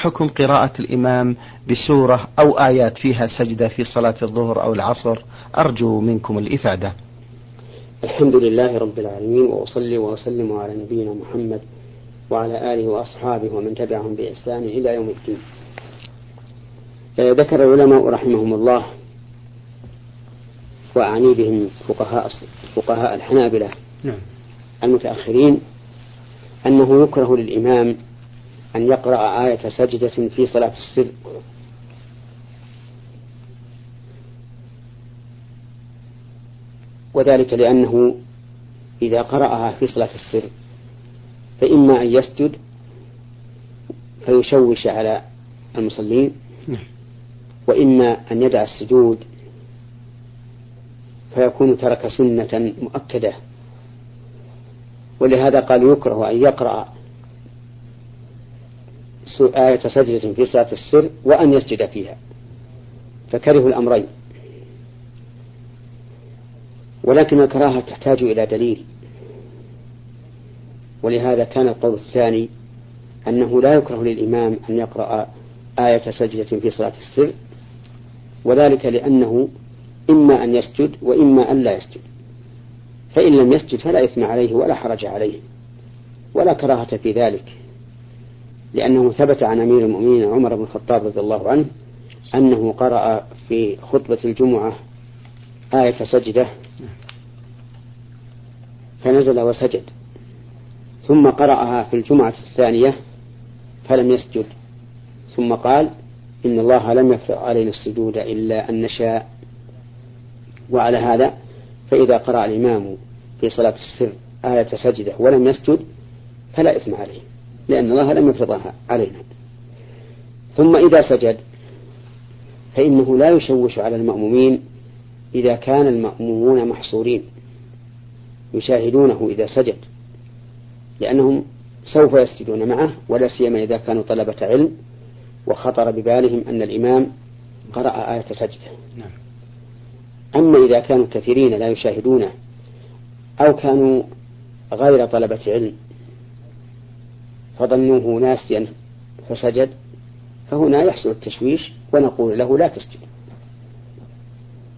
حكم قراءة الإمام بسورة أو آيات فيها سجدة في صلاة الظهر أو العصر أرجو منكم الإفادة الحمد لله رب العالمين وأصلي وأسلم على نبينا محمد وعلى آله وأصحابه ومن تبعهم بإحسان إلى يوم الدين ذكر العلماء رحمهم الله وأعني بهم فقهاء فقهاء الحنابلة نعم. المتأخرين أنه يكره للإمام أن يقرأ آية سجدة في صلاة السر وذلك لأنه إذا قرأها في صلاة السر فإما أن يسجد فيشوش على المصلين نعم. وإما أن يدع السجود فيكون ترك سنة مؤكدة ولهذا قال يكره أن يقرأ آية سجدة في صلاة السر وأن يسجد فيها. فكرهوا الأمرين. ولكن الكراهة تحتاج إلى دليل. ولهذا كان القول الثاني أنه لا يكره للإمام أن يقرأ آية سجدة في صلاة السر وذلك لأنه إما أن يسجد وإما أن لا يسجد. فإن لم يسجد فلا إثم عليه ولا حرج عليه. ولا كراهة في ذلك. لأنه ثبت عن أمير المؤمنين عمر بن الخطاب رضي الله عنه أنه قرأ في خطبة الجمعة آية سجدة. فنزل وسجد. ثم قرأها في الجمعة الثانية فلم يسجد. ثم قال إن الله لم يفرض علينا السجود إلا أن نشاء. وعلى هذا فإذا قرأ الإمام في صلاة السر آية سجدة ولم يسجد فلا إثم عليه. لأن الله لم يفرضها علينا ثم إذا سجد فإنه لا يشوش على المأمومين إذا كان المأمومون محصورين يشاهدونه إذا سجد لأنهم سوف يسجدون معه ولا سيما إذا كانوا طلبة علم وخطر ببالهم أن الإمام قرأ آية سجدة نعم. أما إذا كانوا كثيرين لا يشاهدونه أو كانوا غير طلبة علم فظنوه ناسيا فسجد فهنا يحصل التشويش ونقول له لا تسجد.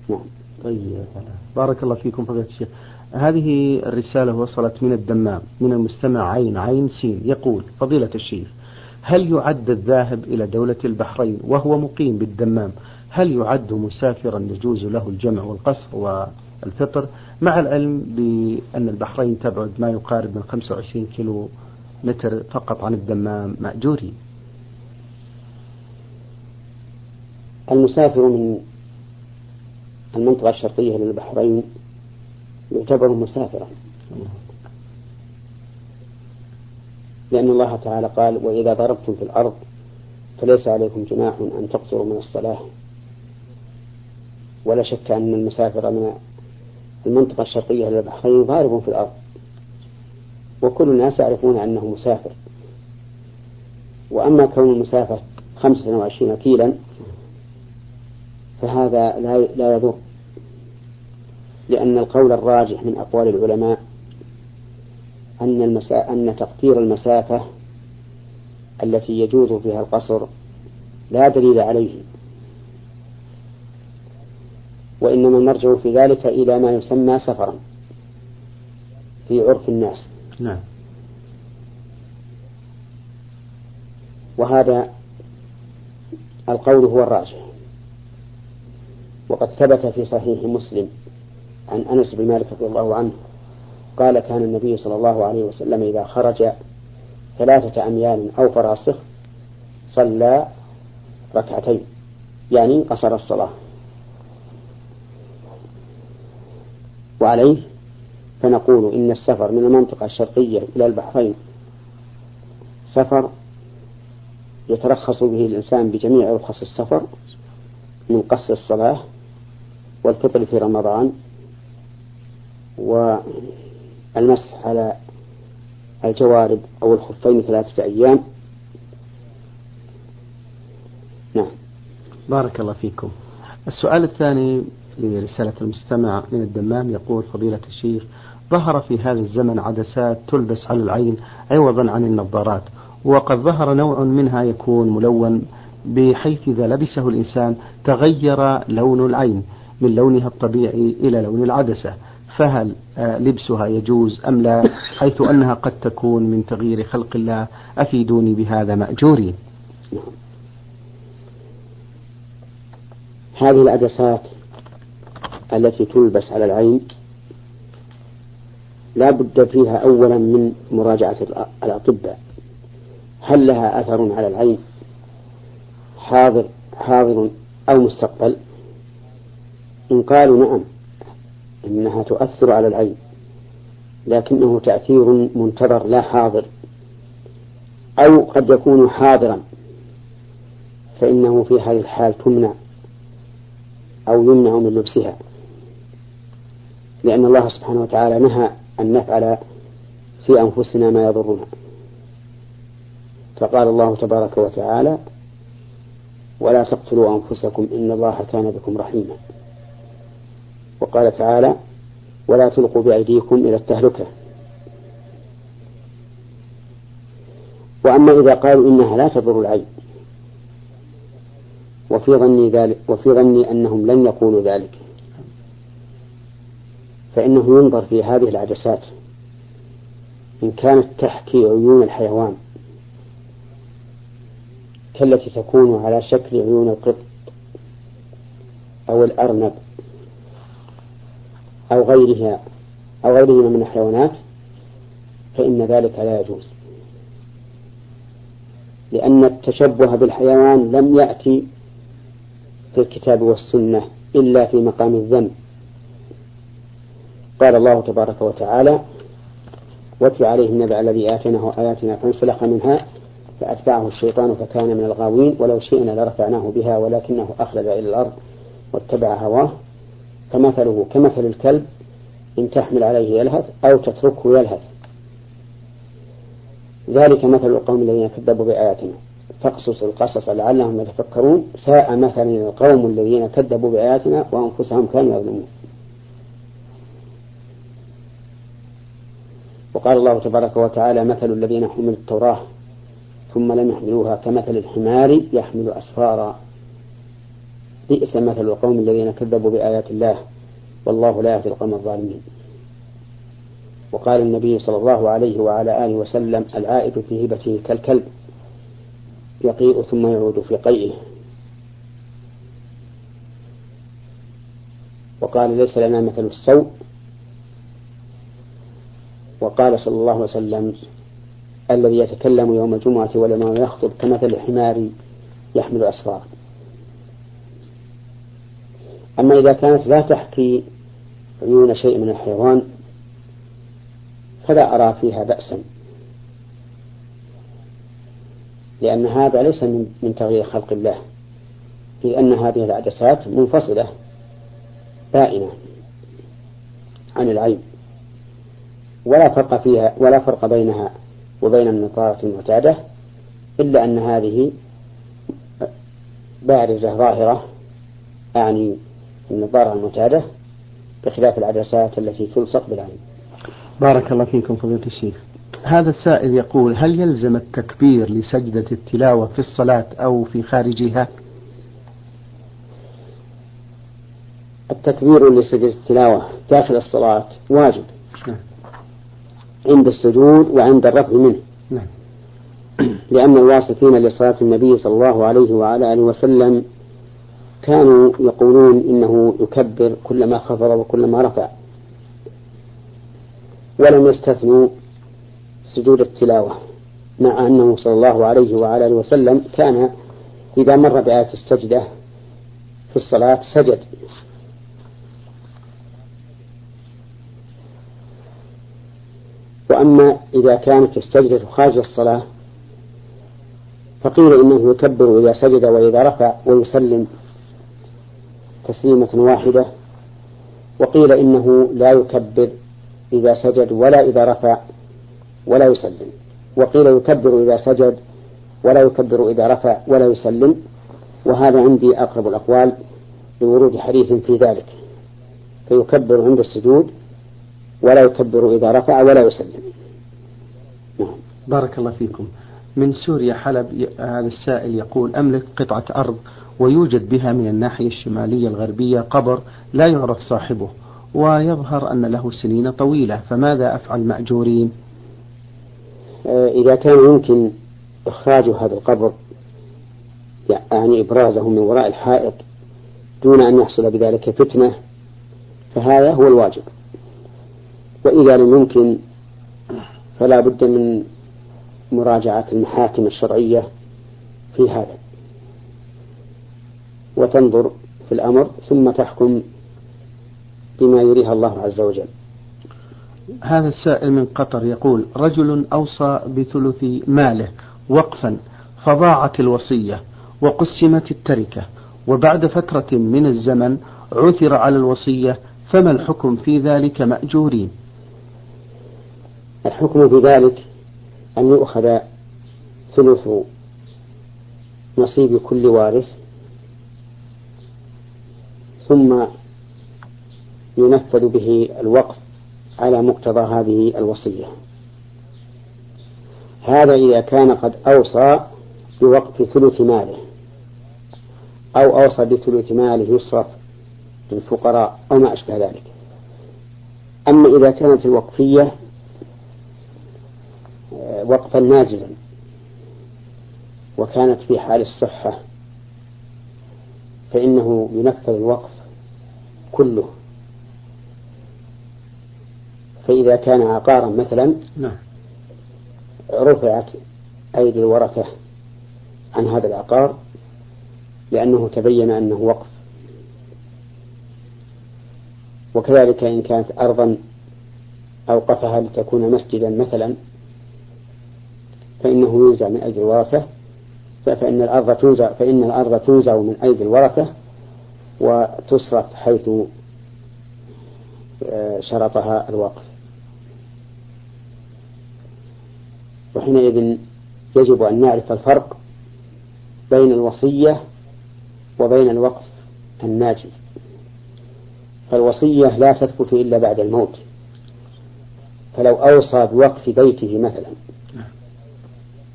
نعم. طيب. بارك الله فيكم فضيلة الشيخ. هذه الرسالة وصلت من الدمام من المستمع عين عين سين يقول فضيلة الشيخ هل يعد الذاهب إلى دولة البحرين وهو مقيم بالدمام هل يعد مسافرا يجوز له الجمع والقصر والفطر؟ مع العلم بأن البحرين تبعد ما يقارب من 25 كيلو متر فقط عن الدمام مأجوري. المسافر من المنطقة الشرقية للبحرين يعتبر مسافرا. لأن الله تعالى قال وإذا ضربتم في الأرض فليس عليكم جناح أن تقصروا من الصلاة. ولا شك أن المسافر من المنطقة الشرقية للبحرين ضارب في الأرض. وكل الناس يعرفون أنه مسافر. وأما كون المسافر خمسة وعشرين كيلا فهذا لا لا يضر. لأن القول الراجح من أقوال العلماء أن المسا... أن تقدير المسافة التي يجوز فيها القصر لا دليل عليه. وإنما المرجع في ذلك إلى ما يسمى سفرا في عرف الناس. نعم. وهذا القول هو الراجح. وقد ثبت في صحيح مسلم عن أنس بن مالك رضي الله عنه قال كان النبي صلى الله عليه وسلم إذا خرج ثلاثة أميال أو فراسخ صلى ركعتين يعني قصر الصلاة. وعليه فنقول إن السفر من المنطقة الشرقية إلى البحرين سفر يترخص به الإنسان بجميع رخص السفر من قصر الصلاة والفطر في رمضان والمسح على الجوارب أو الخفين ثلاثة أيام. نعم. بارك الله فيكم. السؤال الثاني لرسالة المستمع من الدمام يقول فضيلة الشيخ ظهر في هذا الزمن عدسات تلبس على العين عوضا عن النظارات وقد ظهر نوع منها يكون ملون بحيث إذا لبسه الإنسان تغير لون العين من لونها الطبيعي إلى لون العدسة فهل آه، لبسها يجوز أم لا؟ حيث أنها قد تكون من تغيير خلق الله أفيدوني بهذا مأجورين هذه العدسات التي تلبس على العين لا بد فيها أولا من مراجعة الأطباء. هل لها أثر على العين؟ حاضر حاضر أو مستقبل؟ إن قالوا نعم إنها تؤثر على العين لكنه تأثير منتظر لا حاضر أو قد يكون حاضرا فإنه في هذه الحال تمنع أو يمنع من لبسها. لأن الله سبحانه وتعالى نهى أن نفعل في أنفسنا ما يضرنا. فقال الله تبارك وتعالى ولا تقتلوا أنفسكم إن الله كان بكم رحيما. وقال تعالى ولا تلقوا بأيديكم إلى التهلكة. وأما إذا قالوا إنها لا تضر العين وفي ظني ذلك وفي ظني أنهم لن يقولوا ذلك. فإنه ينظر في هذه العدسات إن كانت تحكي عيون الحيوان كالتي تكون على شكل عيون القط أو الأرنب أو غيرها أو غيرهما من الحيوانات فإن ذلك لا يجوز. لأن التشبه بالحيوان لم يأتي في الكتاب والسنة إلا في مقام الذنب قال الله تبارك وتعالى واتل عليهم نبأ الذي آتيناه آياتنا فانسلخ منها فأتبعه الشيطان فكان من الغاوين ولو شئنا لرفعناه بها ولكنه أخلد إلى الأرض واتبع هواه. فمثله كمثل الكلب إن تحمل عليه يلهث أو تتركه يلهث. ذلك مثل القوم الذين كذبوا بآياتنا. فاقصص القصص لعلهم يتفكرون. ساء مثلا القوم الذين كذبوا بآياتنا وأنفسهم كانوا يظلمون. وقال الله تبارك وتعالى مثل الذين حملوا التوراة ثم لم يحملوها كمثل الحمار يحمل أسفارا. بئس مثل القوم الذين كذبوا بآيات الله. والله لا يهدي القوم الظالمين. وقال النبي صلى الله عليه وعلى آله وسلم العائد في هبته كالكلب يقيء ثم يعود في قيئه. وقال ليس لنا مثل السوء وقال صلى الله عليه وسلم الذي يتكلم يوم الجمعة ولما يخطب كمثل الحمار يحمل أسفار أما إذا كانت لا تحكي عيون شيء من الحيوان فلا أرى فيها بأسا. لأن هذا ليس من تغيير خلق الله. في أن هذه العدسات منفصلة بائنة عن العين. ولا فرق فيها ولا فرق بينها وبين النطارة المعتادة إلا أن هذه بارزة ظاهرة أعني النظارة المعتادة بخلاف العدسات التي تلصق بالعين. بارك الله فيكم فضيلة الشيخ. هذا السائل يقول هل يلزم التكبير لسجدة التلاوة في الصلاة أو في خارجها؟ التكبير لسجدة التلاوة داخل الصلاة واجب. عند السجود وعند الرفع منه. نعم. لأن الواصفين لصلاة النبي صلى الله عليه وعلى آله وسلم كانوا يقولون إنه يكبر كلما خفض وكلما رفع. ولم يستثنوا سجود التلاوة مع أنه صلى الله عليه وعلى آله وسلم كان إذا مر بآية السجدة في الصلاة سجد. وأما إذا كانت السجدة خارج الصلاة فقيل إنه يكبر إذا سجد وإذا رفع ويسلم تسليمة واحدة وقيل إنه لا يكبر إذا سجد ولا إذا رفع ولا يسلم. وقيل يكبر إذا سجد ولا يكبر إذا رفع ولا يسلم وهذا عندي أقرب الأقوال لورود حديث في ذلك. فيكبر عند السجود ولا يكبر إذا رفع ولا يسلم. نعم. بارك الله فيكم. من سوريا حلب هذا السائل يقول أملك قطعة أرض ويوجد بها من الناحية الشمالية الغربية قبر لا يعرف صاحبه ويظهر أن له سنين طويلة فماذا أفعل مأجورين؟ آه، إذا كان يمكن إخراج هذا القبر يعني إبرازه من وراء الحائط دون أن يحصل بذلك فتنة فهذا هو الواجب. وإذا لم يمكن فلا بد من مراجعة المحاكم الشرعية في هذا. وتنظر في الأمر ثم تحكم بما يريها الله عز وجل. هذا السائل من قطر يقول رجل أوصى بثلث ماله وقفا فضاعت الوصية وقسمت التركة وبعد فترة من الزمن عثر على الوصية فما الحكم في ذلك مأجورين؟ الحكم في ذلك أن يؤخذ ثلث نصيب كل وارث ثم ينفذ به الوقف على مقتضى هذه الوصية. هذا إذا كان قد أوصى بوقف ثلث ماله أو أوصى بثلث ماله يصرف للفقراء أو ما أشبه ذلك. أما إذا كانت الوقفية وقفا ناجزا وكانت في حال الصحة فإنه ينفذ الوقف كله فإذا كان عقارا مثلا نعم. رفعت أيدي الورثة عن هذا العقار لأنه تبين أنه وقف وكذلك إن كانت أرضا أوقفها لتكون مسجدا مثلا فإنه ينزع من أيدي الورثة فإن الأرض تنزع فإن الأرض تنزع من أيدي الورثة وتصرف حيث آه، شرطها الوقف وحينئذ يجب أن نعرف الفرق بين الوصية وبين الوقف الناجز فالوصية لا تثبت إلا بعد الموت. فلو أوصى بوقف بيته مثلا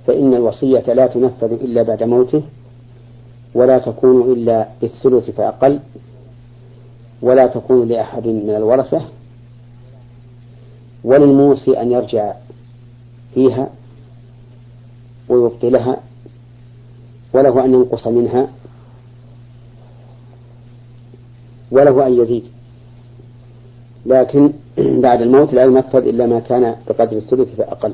فإن الوصية لا تنفذ إلا بعد موته ولا تكون إلا بالثلث فأقل ولا تكون لأحد من الورثة وللموصي أن يرجع فيها ويبطلها وله أن ينقص منها وله أن يزيد. لكن بعد الموت لا ينفذ إلا ما كان بقدر الثلث فأقل.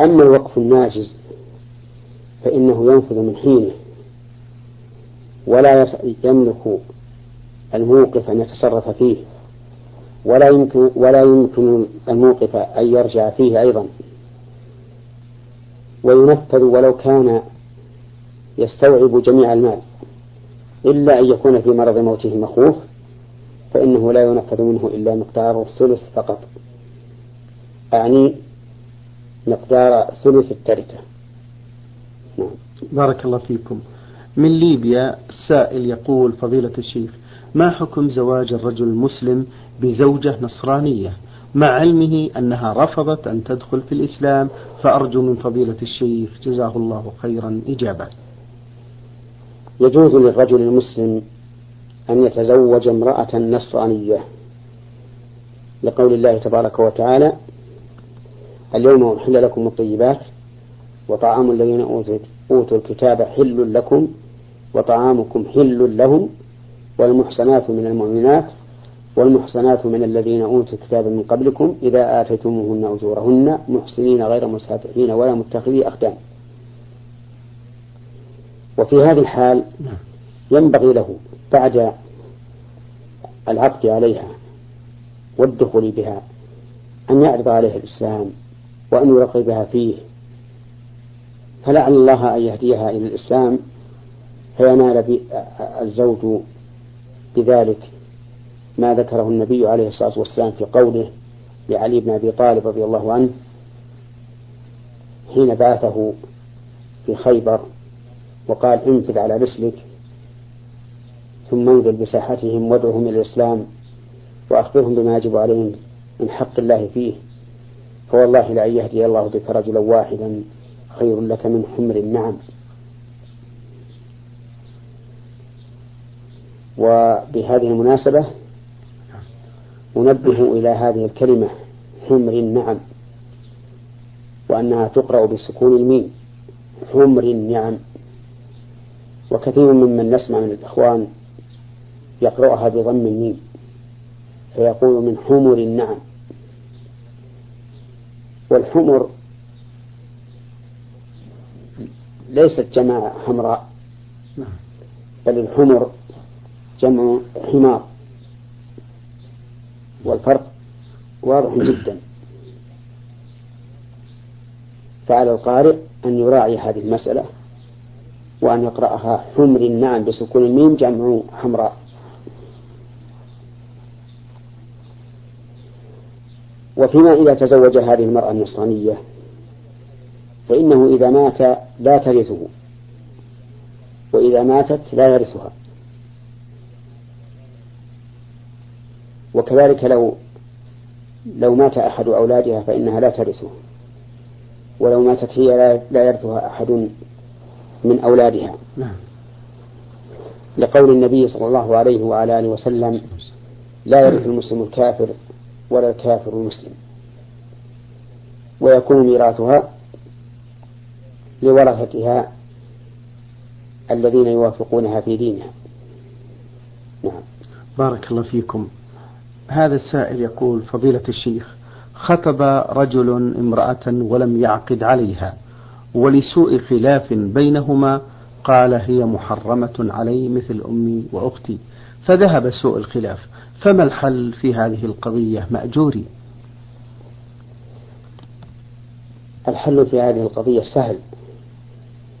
أما الوقف الناجز فإنه ينفذ من حينه ولا يملك الموقف أن يتصرف فيه ولا يمكن ولا يمكن الموقف أن يرجع فيه أيضا. وينفذ ولو كان يستوعب جميع المال إلا أن يكون في مرض موته مخوف فإنه لا ينفذ منه إلا مقدار الثلث فقط. أعني مقدار ثلث التركة. نعم. بارك الله فيكم. من ليبيا السائل يقول فضيلة الشيخ ما حكم زواج الرجل المسلم بزوجة نصرانية؟ مع علمه أنها رفضت أن تدخل في الإسلام فأرجو من فضيلة الشيخ جزاه الله خيرا إجابة. يجوز للرجل المسلم أن يتزوج امرأة نصرانية. لقول الله تبارك وتعالى اليوم أحل لكم الطيبات وطعام الذين أوتوا الكتاب حل لكم وطعامكم حل لهم والمحسنات من المؤمنات والمحسنات من الذين أوتوا الكتاب من قبلكم إذا آتيتموهن أجورهن محسنين غير مسافحين ولا متخذي أخدان. وفي هذه الحال ينبغي له بعد العقد عليها والدخول بها أن يعرض عليها الإسلام وأن يرغبها فيه. فلعل الله أن يهديها إلى الإسلام فينال الزوج بذلك ما ذكره النبي عليه الصلاة والسلام في قوله لعلي بن أبي طالب رضي الله عنه حين بعثه في خيبر وقال انفذ على رسلك ثم انزل بساحتهم وادعهم إلى الإسلام وأخبرهم بما يجب عليهم من حق الله فيه. فوالله لأن يهدي الله بك رجلا واحدا خير لك من حمر النعم. وبهذه المناسبة أنبه إلى هذه الكلمة حمر النعم وأنها تقرأ بسكون الميم حمر النعم. وكثير ممن نسمع من الإخوان يقرأها بضم الميم فيقول من حمر النعم. والحمر ليست جماعة حمراء بل الحمر جمع حمار. والفرق واضح جدا. فعلى القارئ أن يراعي هذه المسألة وأن يقرأها حمر النعم بسكون الميم جمع حمراء. وفيما إذا تزوج هذه المرأة النصرانية فإنه إذا مات لا ترثه وإذا ماتت لا يرثها وكذلك لو لو مات أحد أولادها فإنها لا ترثه ولو ماتت هي لا يرثها أحد من أولادها نعم. لقول النبي صلى الله عليه وعلى آله وسلم لا يرث المسلم الكافر ولا الكافر المسلم. ويكون ميراثها لورثتها الذين يوافقونها في دينها. نعم. بارك الله فيكم. هذا السائل يقول فضيلة الشيخ خطب رجل امرأة ولم يعقد عليها ولسوء خلاف بينهما قال هي محرمة علي مثل أمي وأختي فذهب سوء الخلاف. فما الحل في هذه القضية مأجوري؟ الحل في هذه القضية سهل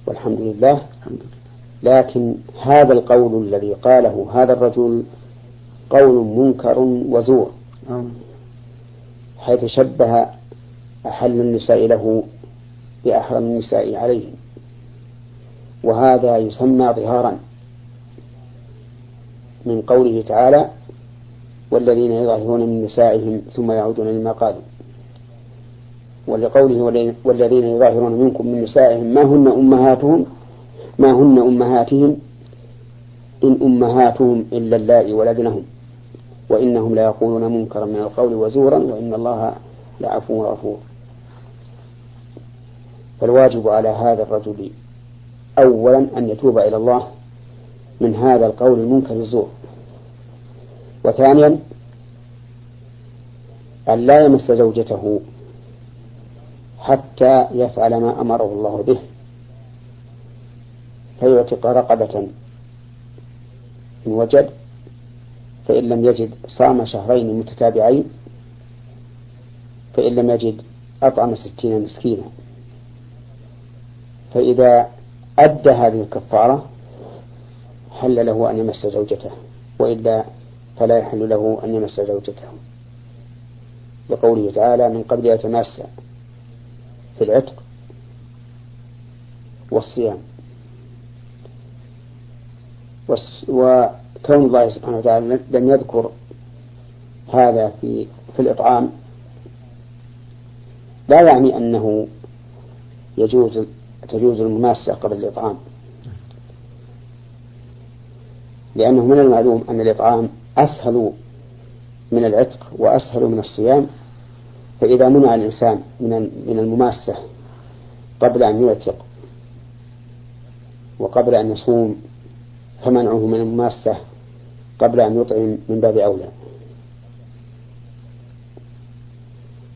والحمد لله. الحمد لله. لكن هذا القول الذي قاله هذا الرجل قول منكر وزور. حيث شبه أحل النساء له بأحرم النساء عليه. وهذا يسمى ظهارا. من قوله تعالى والذين يظاهرون من نسائهم ثم يعودون لما قالوا. ولقوله والذين يظاهرون منكم من نسائهم ما هن أمهاتهم؟ ما هن أمهاتهم؟ إن أمهاتهم إلا اللائي ولدنهم. وإنهم ليقولون منكرا من القول وزورا وإن الله لعفو غفور. فالواجب على هذا الرجل أولا أن يتوب إلى الله من هذا القول المنكر الزور. وثانيا أن لا يمس زوجته حتى يفعل ما أمره الله به فيعتق رقبة إن وجد فإن لم يجد صام شهرين متتابعين فإن لم يجد أطعم ستين مسكينا. فإذا أدى هذه الكفارة حل له أن يمس زوجته وإلا فلا يحل له أن يمس زوجته. لقوله تعالى من قبل يتماس في العتق والصيام. وكون الله سبحانه وتعالى لم يذكر هذا في في الإطعام لا يعني أنه يجوز تجوز المماسة قبل الإطعام. لأنه من المعلوم أن الإطعام أسهل من العتق وأسهل من الصيام فإذا منع الإنسان من من المماسة قبل أن يعتق وقبل أن يصوم فمنعه من المماسة قبل أن يطعم من باب أولى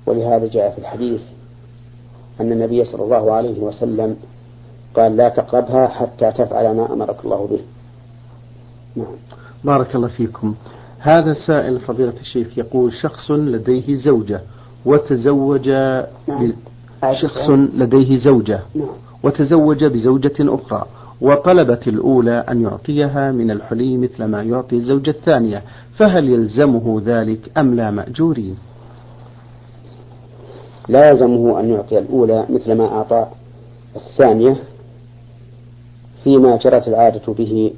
ولهذا جاء في الحديث أن النبي صلى الله عليه وسلم قال لا تقربها حتى تفعل ما أمرك الله به نعم. بارك الله فيكم هذا سائل فضيلة الشيخ يقول شخص لديه زوجة وتزوج نعم. شخص لديه زوجة نعم. وتزوج بزوجة أخرى وطلبت الأولى أن يعطيها من الحلي مثل ما يعطي الزوجة الثانية فهل يلزمه ذلك أم لا مأجورين لا يلزمه أن يعطي الأولى مثل ما أعطى الثانية فيما جرت العادة به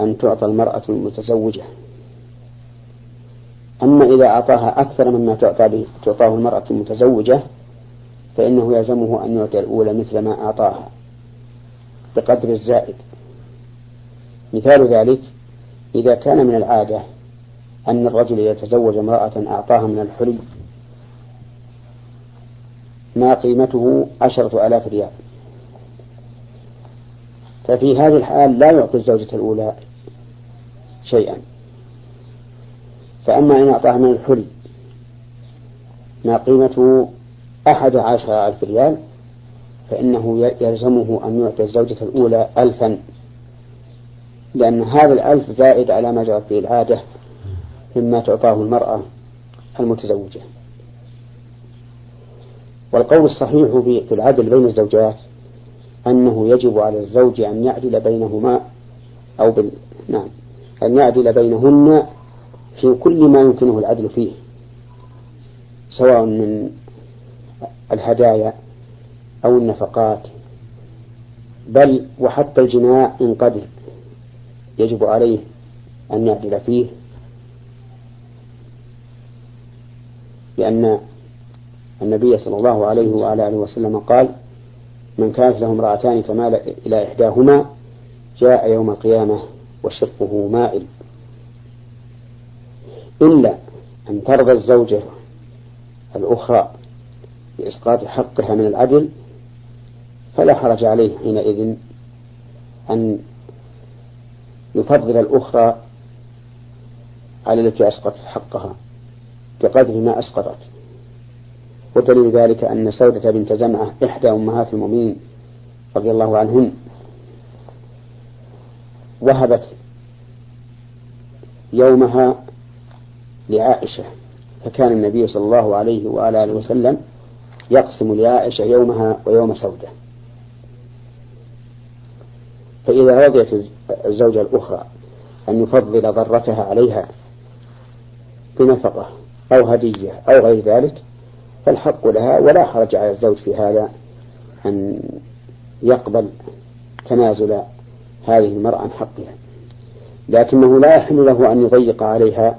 أن تعطى المرأة المتزوجة. أما إذا أعطاها أكثر مما تعطى به تعطاه المرأة المتزوجة فإنه يلزمه أن يعطي الأولى مثل ما أعطاها بقدر الزائد. مثال ذلك إذا كان من العادة أن الرجل يتزوج امرأة أعطاها من الحلي ما قيمته عشرة آلاف ريال. ففي هذه الحال لا يعطي الزوجة الأولى شيئا. فأما إن أعطاها من الحلي ما قيمته أحد عشر ألف ريال فإنه يلزمه أن يعطي الزوجة الأولى ألفا. لأن هذا الألف زائد على ما جرت به العادة مما تعطاه المرأة المتزوجة. والقول الصحيح في العدل بين الزوجات أنه يجب على الزوج أن يعدل بينهما أو بال... نعم أن يعدل بينهن في كل ما يمكنه العدل فيه سواء من الهدايا أو النفقات. بل وحتى الجماع إن قدر يجب عليه أن يعدل فيه لأن النبي صلى الله عليه وعلى آله وسلم قال من كانت له امرأتان فمال إلى إحداهما جاء يوم القيامة وشقه مائل. إلا أن ترضى الزوجة الأخرى بإسقاط حقها من العدل فلا حرج عليه حينئذ أن يفضل الأخرى على التي أسقطت حقها بقدر ما أسقطت. ودليل ذلك أن سودة بنت زمعة إحدى أمهات المؤمنين رضي الله عنهن وهبت يومها لعائشة فكان النبي صلى الله عليه وعلى آله وسلم يقسم لعائشة يومها ويوم سودة. فإذا رضيت الزوجة الأخرى أن يفضل ضرتها عليها بنفقة أو هدية أو غير ذلك فالحق لها ولا حرج على الزوج في هذا أن يقبل تنازل هذه المرأة عن حقها. لكنه لا يحل له أن يضيق عليها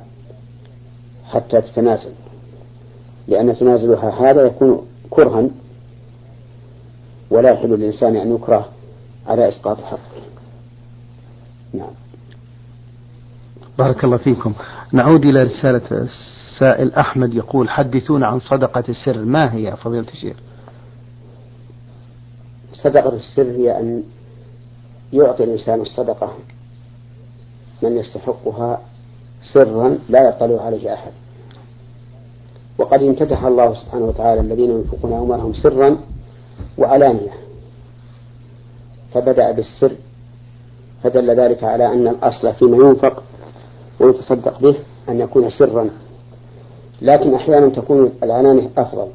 حتى تتنازل لأن تنازلها هذا يكون كرها ولا يحل للإنسان أن يكره على إسقاط حقه. نعم. بارك الله فيكم. نعود إلى رسالة السائل أحمد يقول حدثونا عن صدقة السر. ما هي فضيلة الشيخ؟ صدقة السر هي أن يعطي الإنسان الصدقة. من يستحقها سرا لا يطلع عليه أحد. وقد امتدح الله سبحانه وتعالى الذين ينفقون أموالهم سرا وعلانية. فبدأ بالسر فدل ذلك على أن الأصل فيما ينفق ويتصدق به أن يكون سرا. لكن أحيانا تكون العلانية أفضل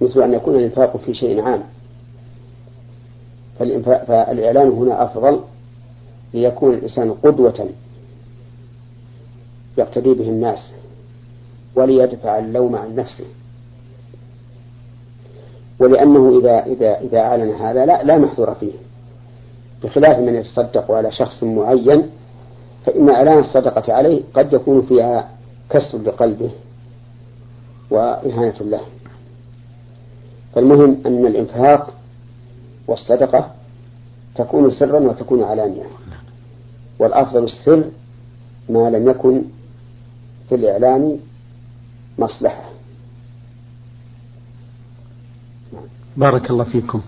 مثل أن يكون الإنفاق في شيء عام. فالإعلان هنا أفضل ليكون الإنسان قدوة يقتدي به الناس وليدفع اللوم عن نفسه. ولأنه إذا إذا إذا أعلن هذا لا لا محذور فيه بخلاف من يتصدق على شخص معين فإن إعلان الصدقة عليه قد يكون فيها كسر لقلبه وإهانة له. فالمهم أن الإنفاق والصدقة تكون سرا وتكون علانية. والأفضل السر ما لم يكن في الإعلان مصلحة. بارك الله فيكم.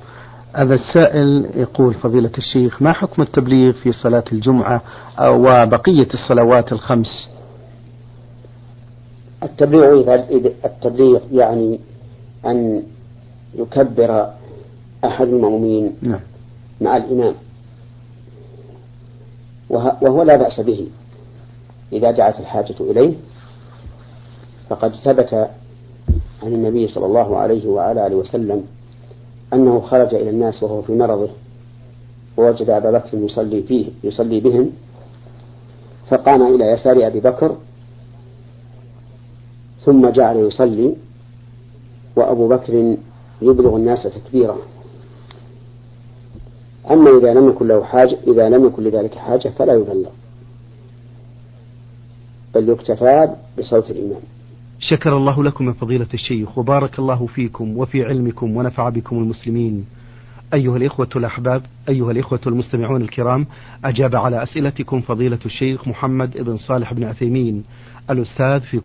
هذا السائل يقول فضيلة الشيخ ما حكم التبليغ في صلاة الجمعة وبقية الصلوات الخمس؟ التبليغ التبليغ يعني أن يكبر أحد المؤمنين نعم. مع الإمام. وهو لا بأس به. إذا دعت الحاجة إليه فقد ثبت عن النبي صلى الله عليه وعلى آله وسلم أنه خرج إلى الناس وهو في مرضه ووجد أبا بكر يصلي فيه يصلي بهم فقام إلى يسار أبي بكر ثم جعل يصلي وأبو بكر يبلغ الناس تكبيرا. أما إذا لم يكن له حاجة إذا لم يكن لذلك حاجة فلا يبلغ بل يكتفى بصوت الإمام. شكر الله لكم يا فضيلة الشيخ وبارك الله فيكم وفي علمكم ونفع بكم المسلمين. أيها الإخوة الأحباب أيها الإخوة المستمعون الكرام أجاب على أسئلتكم فضيلة الشيخ محمد بن صالح بن عثيمين الأستاذ في